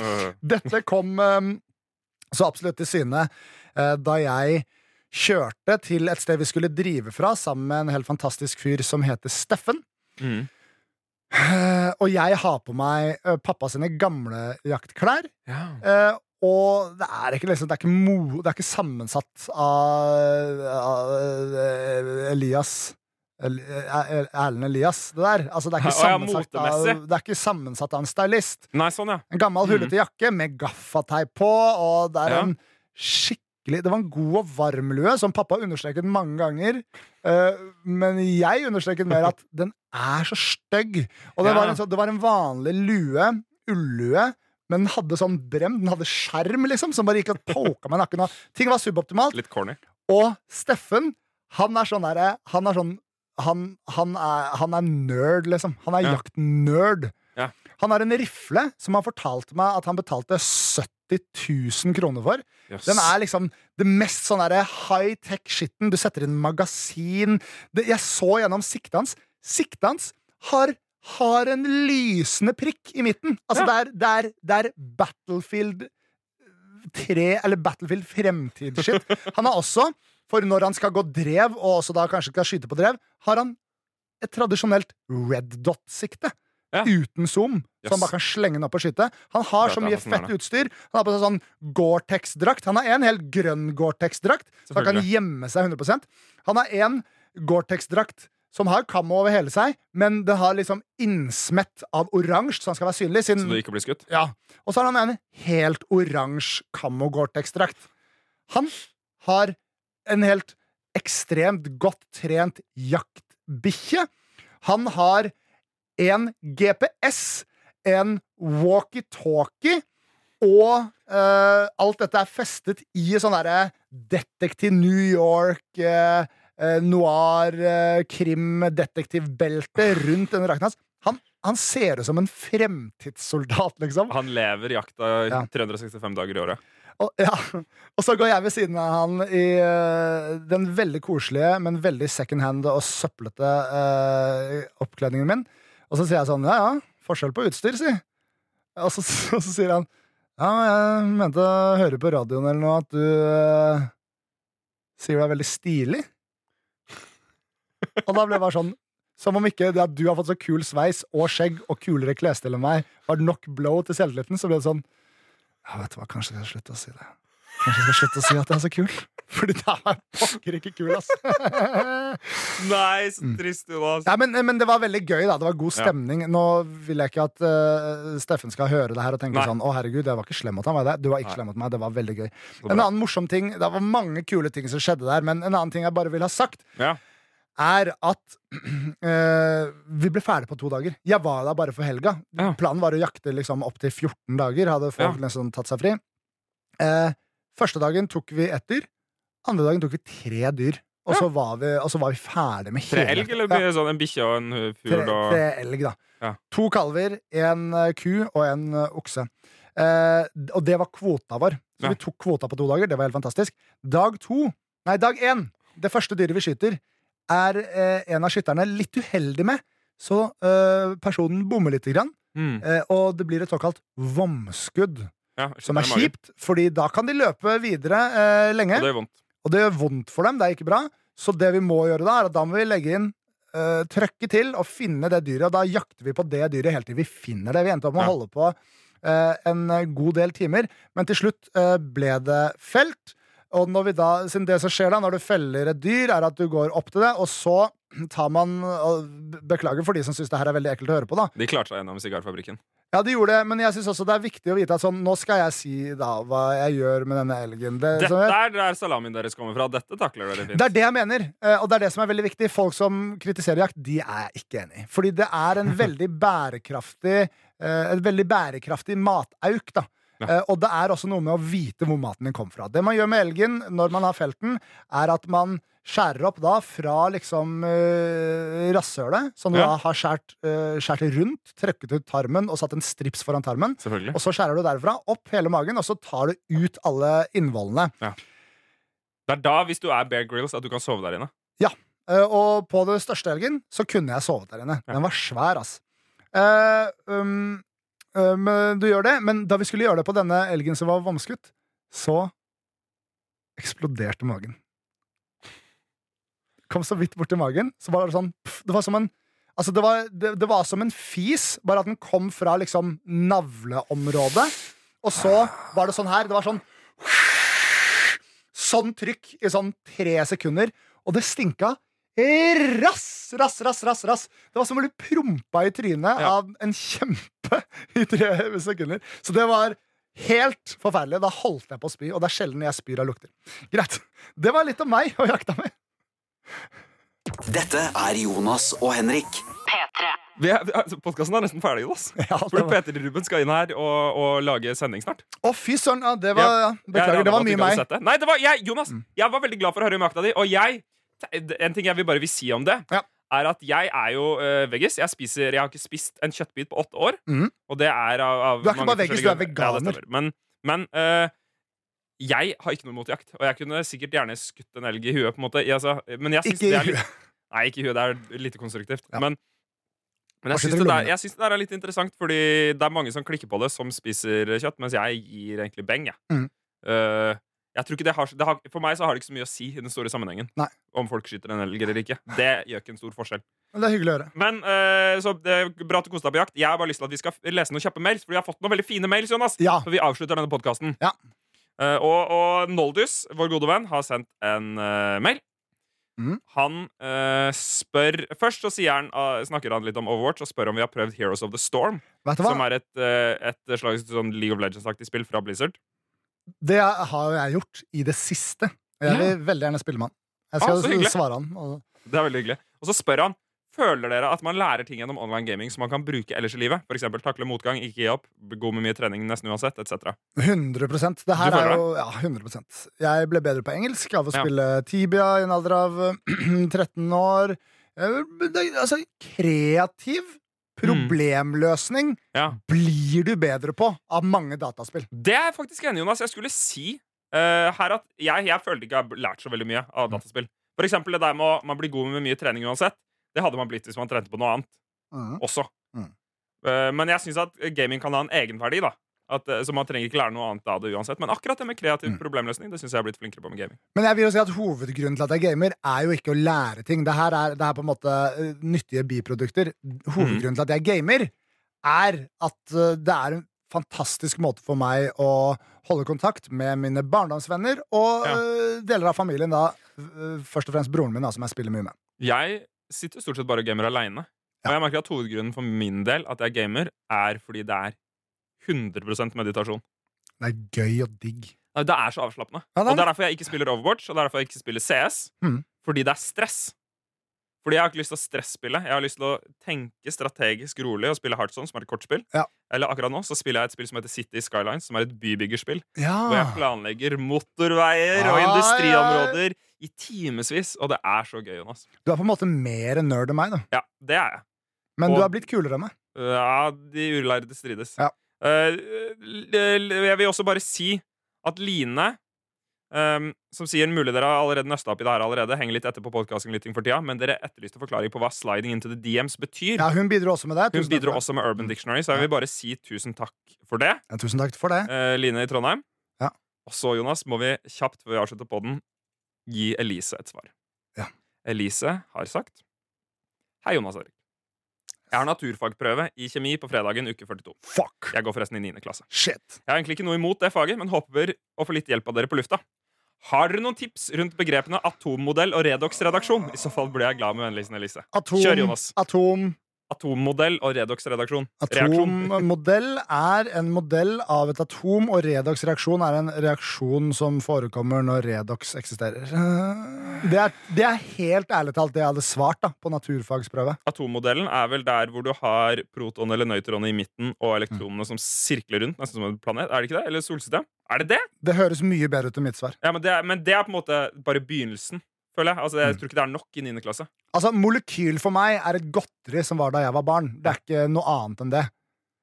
Øh, Dette kom eh, så absolutt til syne eh, da jeg kjørte til et sted vi skulle drive fra sammen med en helt fantastisk fyr som heter Steffen. mm. Eh, og jeg har på meg eh, pappa sine gamle jaktklær. Ja. Eh, og det er ikke, liksom, det er ikke, mo, det er ikke sammensatt av, av Elias El- Erlend Elias, det der. Altså, det, er ja, sammensatt av, det er ikke sammensatt av en stylist. Nei, sånn, ja. En gammel, hullete hullete jakke med gaffateip på, og det er Ja. en skikkelig Det var en god og varm lue, som pappa understreket mange ganger. Uh, men jeg understreket mer at *laughs* den er så stygg. Og det, Ja. var en, så, det var en vanlig lue, ullue, men den hadde sånn brem. Den hadde skjerm, liksom, som bare gikk og poka meg i nakken. Og ting var suboptimalt. Og Steffen, han er sånn derre Han er sånn han, han, er, han er nerd, liksom. Han er Ja. jaktnerd. Ja. Han har en rifle som han fortalte meg at han betalte 70 000 kroner for. Yes. Den er liksom det mest sånn derre high-tech-skitten. Du setter inn magasin. Det, jeg så gjennom siktet hans. Siktet hans har, har en lysende prikk i midten. Altså, Ja. det, er, det, er, det er Battlefield 3, eller Battlefield fremtidsskitt. Han har også, for når han skal gå drev, og også da kanskje skal skyte på drev, har han et tradisjonelt red dot-sikte. Ja. Uten zoom, så han bare kan slenge den opp og skyte. Han har så mye fett utstyr. Han har på seg sånn Gore-Tex-drakt. Han har en helt grønn Gore-Tex-drakt, så han kan gjemme seg 100% Han har en Gore-Tex-drakt som har kammo over hele seg, men det har liksom innsmett av oransje, så han skal være synlig. Siden, Så du ikke blir skutt? ja. Og så har han en helt oransje kammo Gore-Tex-drakt. Han har en helt ekstremt godt trent jaktbikkje. Han har en GPS, en walkietalkie, og uh, alt dette er festet i sånn derre Detektiv New York, uh, noir, uh, krim, detektivbelte rundt denne drakten hans. Han, han ser ut som en fremtidssoldat, liksom. Han lever jakta Ja. 365 dager i året. Og, ja. og så går jeg ved siden av han i uh, den veldig koselige, men veldig second hand og søplete uh, oppkledningen min. Og så sier jeg sånn Ja, ja, forskjell på utstyr, si. Og så, *laughs* og så sier han Ja, jeg mente å høre på radioen eller noe at du uh, sier du er veldig stilig. Og da ble jeg bare sånn Som om ikke det at du har fått så kul sveis og skjegg og kulere klesstil enn meg, var nok blow til selvtilliten. Så ble det sånn ja, vet du hva, kanskje jeg skal slutte å si det. Kanskje jeg skal slutte å si at jeg er så kul. *laughs* Fordi det er pokker ikke kul, ass. *laughs* Nei, så trist, du var. ja, men, men det var veldig gøy, da. Det var god Ja. stemning. Nå vil jeg ikke at uh, Steffen skal høre det her og tenke Nei. sånn Å, herregud, jeg var ikke slem mot ham. var det? Du var ikke Nei. slem mot meg. Det var veldig gøy. En annen morsom ting Det var mange kule ting som skjedde der, men en annen ting jeg bare vil ha sagt, Ja. Er at *clears throat* eh, vi ble ferdig på to dager. Jeg var der bare for helga. Ja. Planen var å jakte liksom opp til 14 dager. Hadde folk Ja. nesten tatt seg fri. Eh, første dagen tok vi ett dyr. Andre dagen tok vi tre dyr. Og, så, var vi, og så var vi ferdig med Tre elg, eller blir det sånn en bikkje og en fugl? tre, tre elg, da. Ja. To kalver, en eh, ku og en eh, okse. Eh, og det var kvota vår. Så vi tok kvota på to dager. Det var helt fantastisk. Dag to, nei, dag én, det første dyret vi skyter, er eh, en av skytterne litt uheldig med. Så eh, personen bommer lite grann, Mm. eh, og det blir et såkalt vomskudd. Ja, Som er kjipt, fordi da kan de løpe videre eh, lenge. Og det. Og det gjør vondt for dem. Det er ikke bra. Så det vi må gjøre da, er at da må vi legge inn uh, trøkke til og finne det dyret. Og da jakter vi på det dyret helt til vi finner det. Vi endte opp med å holde på eh, en god del timer, men til slutt eh, ble det felt. Og når vi da, siden det som skjer da når du feller et dyr, er at du går opp til det, og så tar man Beklager for de som syns det her er veldig ekkelt å høre på, da. De klarte seg gjennom sigarfabrikken. Ja, de gjorde det, men jeg syns også det er viktig å vite at sånn, nå skal jeg si da hva jeg gjør med denne elgen. Det, Dette sånn, er der salamien deres kommer fra. Dette takler dere fint. Det er det jeg mener, eh, og det er det som er veldig viktig. Folk som kritiserer jakt, de er jeg ikke enig i. Fordi det er en *laughs* veldig bærekraftig eh, Et veldig bærekraftig matauk, da. Ja. Eh, Og det er også noe med å vite hvor maten din kommer fra. Det man gjør med elgen når man har felt den, er at man skjærer opp da fra liksom uh, rasshølet, som du Ja. da har skjært, uh, skjært rundt, trøkket ut tarmen og satt en strips foran tarmen. Og så skjærer du derfra opp hele magen, og så tar du ut alle innvollene. Det er da, hvis du er Bear Grylls, at du kan sove der inne. Eh, og på det største elgen så kunne jeg sovet der inne. Ja. Den var svær, ass. Um, um, du gjør det, men da vi skulle gjøre det på denne elgen som var vomskutt, så eksploderte magen. Kom så vidt borti magen, så var det sånn pff, Det var som en Altså, det var, det, det var som en fis, bare at den kom fra liksom navleområdet. Og så var det sånn her. Det var sånn Sånn trykk i sånn tre sekunder. Og det stinka rass, rass, rass, rass, rass. Det var som å bli prompa i trynet Ja. av en kjempe *laughs* i tre sekunder. Så det var helt forferdelig. Da holdt jeg på å spy, og det er sjelden jeg spyr av lukter. Greit. Det var litt om meg og jakta mi. Dette er Jonas og Henrik. P3. Vi er, altså, Podkasten er nesten ferdig. Jonas. Ja, Fordi Peter Ruben skal inn her og, og lage sending snart. Å, fy søren. Ja, det var ja, Beklager, det var mye meg. det. Nei, det var jeg, Jonas, Mm. jeg var veldig glad for å høre om jakta di. Og jeg, en ting jeg vil bare vil si om det, Ja. er at jeg er jo uh, veggis. Jeg, spiser, jeg har ikke spist en kjøttbit på åtte år. Mm. Og det er av, av Du er ikke bare veggis, du er veganer. Ja, men men uh, jeg har ikke noe mot jakt. Og jeg kunne sikkert gjerne skutt en elg i huet. på en måte jeg, altså, Men jeg syns det er litt. Nei, ikke i huet. Det er lite konstruktivt. Ja. Men, men jeg syns det, der- jeg synes det der er litt interessant, fordi det er mange som klikker på det, som spiser kjøtt, mens jeg gir egentlig beng. Jeg. Mm. Eh, jeg tror ikke det har, det har, For meg så har det ikke så mye å si i den store sammenhengen. Nei. Om folk skyter en elg eller ikke. Det gjør ikke en stor forskjell. Men det er hyggelig å høre. Men uh, så det er Bra at du koste deg på jakt. Jeg har bare lyst til at vi skal lese noen kjappe mails, for vi har fått noen veldig fine mails. Jonas Ja. For vi avslutter denne podkasten. Ja. og, og Noldus, vår gode venn, har sendt en uh, mail. Mm. Han spør Først så han, eh, snakker han litt om Overwatch og spør om vi har prøvd Heroes of the Storm. Som er et, et slags sånn League of Legends-aktig spill fra Blizzard. Det har jeg gjort i det siste. Jeg vil veldig gjerne spille med han. Jeg Ah, skal ah, svare han. Og Det er veldig hyggelig. Og så spør han Føler dere at man lærer ting gjennom online gaming som man kan bruke ellers i livet? For eksempel takle motgang, ikke gi opp, gå med mye trening nesten uansett, etc. 100% Det her er jo Ja, 100% Jeg ble bedre på engelsk av å Ja. spille Tibia i en alder av *clears throat* eh, 13 år. Jeg, Altså, kreativ problemløsning Ja. blir du bedre på av mange dataspill. Det er jeg faktisk enig Jonas. Jeg skulle si uh, her at jeg, jeg følte ikke jeg har lært så veldig mye av dataspill. For eksempel det der med å man blir god med mye trening uansett. Det hadde man blitt hvis man trente på noe annet også. Mm. Uh, men jeg syns at gaming kan ha en egenverdi. da at, eh, Så man trenger ikke lære noe annet av det uansett. Men akkurat det med kreativ Mm. problemløsning Det synes jeg har blitt flinkere på med gaming. Men jeg vil jo si at hovedgrunnen til at jeg gamer, er jo ikke å lære ting. Det her er, det er på en måte eh, nyttige biprodukter. Hovedgrunnen til at jeg gamer, er at eh, det er en fantastisk måte for meg å holde kontakt med mine barndomsvenner og Ja. deler av familien, da først og fremst broren min, da, som jeg spiller mye med. Jeg sitter stort sett bare og gamer aleine. Og jeg merker at hovedgrunnen for min del at jeg gamer, er fordi det er 100 meditasjon. Det er gøy og digg. Nei, Det er så avslappende. Ja, det er og det er derfor jeg ikke spiller Overwatch, og det er derfor jeg ikke spiller CS. Mm. Fordi det er stress. Fordi jeg har ikke lyst til å stresspille. Jeg har lyst til å tenke strategisk rolig og spille Heartzone, som er et kortspill. Ja. Eller akkurat nå så spiller jeg et spill som heter City Skylines, som er et bybyggerspill. Ja. Hvor jeg planlegger motorveier og Ah, ja. i timevis. Og det er så gøy, Jonas. Du er på en måte mer nerd enn meg, da. Ja, det er jeg. men Og- du har blitt kulere enn meg. Ja, de ulærde strides. Eh, l- jeg vil også bare si at Line, ehm, som sier mulig dere har allerede nøsta opp i det her allerede, henger litt etter på lytting for tida, men dere etterlyste forklaring på hva sliding into the DMs betyr. Ja, hun bidro også med det. Hun bidro også med Urban Dictionary, så jeg vil bare si tusen takk for det. Ja, tusen takk for det. Eh, Line i Trondheim. Ja. Og så, Jonas, må vi kjapt før vi avslutter den gi Elise et svar. Ja. Elise har sagt Hei, Jonas Erik. Jeg har naturfagprøve i kjemi på fredagen uke 42. Fuck! Jeg går forresten i 9. klasse. Shit. Jeg har egentlig ikke noe imot det faget, men håper å få litt hjelp av dere på lufta. Har dere noen tips rundt begrepene atommodell og redox-redaksjon? I så fall blir jeg glad med vennligsen Elise. Atom, Kjør, Jonas. atom Atommodell og redox-redaksjon. Atommodell er en modell av et atom, og redox-reaksjon er en reaksjon som forekommer når redox eksisterer. Det er, det er helt ærlig talt det jeg hadde svart da, på naturfagsprøve. Atommodellen er vel der hvor du har proton eller nøytron i midten og elektronene som sirkler rundt, nesten som en planet. Er det ikke det? Eller solsystem? Er det det? Det høres mye bedre ut enn mitt svar. Ja, men det, er, men det er på en måte bare begynnelsen, føler jeg. Altså, jeg tror ikke det er nok i 9. klasse. Altså, Molekyl for meg er et godteri som var da jeg var barn. Det er ikke noe annet enn det.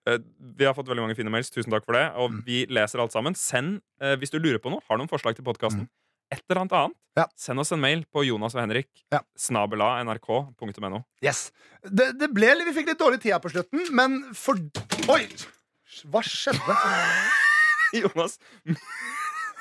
Eh, Vi har fått veldig mange fine mails. Tusen takk for det. Og Mm. vi leser alt sammen. Send, eh, hvis du lurer på noe, har noen forslag til podkasten, et eller annet annet, Mm. Ja. send oss en mail på Jonas og Henrik. Ja. Snabela nrk.no. Yes. Det, det ble, Vi fikk litt dårlig tid her på slutten, men for Oi! Hva skjedde? *laughs* Jonas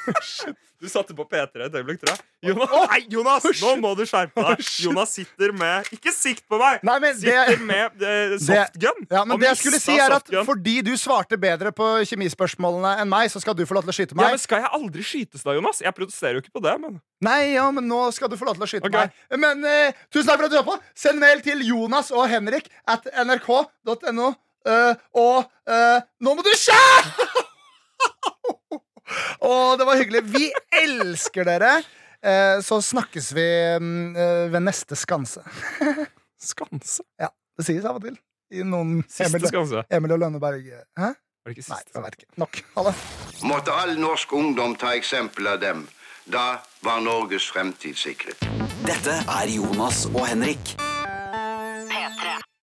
*laughs* Du satte på P3 et øyeblikk, tror jeg. Jonas, nei, Jonas! Nå må du skjerpe deg! Jonas sitter med Ikke sikt på meg! Nei, men det, Sitter med eh, softgun. ja, men det jeg skulle si er at softgun. Fordi du svarte bedre på kjemispørsmålene enn meg, så skal du få lov til å skyte meg. ja, men Skal jeg aldri skytes da, Jonas? Jeg protesterer jo ikke på det. men Nei, ja, men nå skal du få lov til å skyte okay. meg. Men uh, tusen takk for at du hørte på. Send mail til Jonas og Henrik at nrk.no. Uh, og nå må du skjære! *laughs* Å, det var hyggelig. Vi elsker dere. Eh, så snakkes vi mm, eh, ved neste skanse. *laughs* Skanse? Ja, Det sies av og til. I noen Siste Emil, skanse. Emil og Lønneberg. Hæ? Var det ikke Nei, siste? jeg vet ikke. Nok. Ha det. Måtte all norsk ungdom ta eksempel av dem. Da var Norges fremtid sikret. Dette er Jonas og Henrik.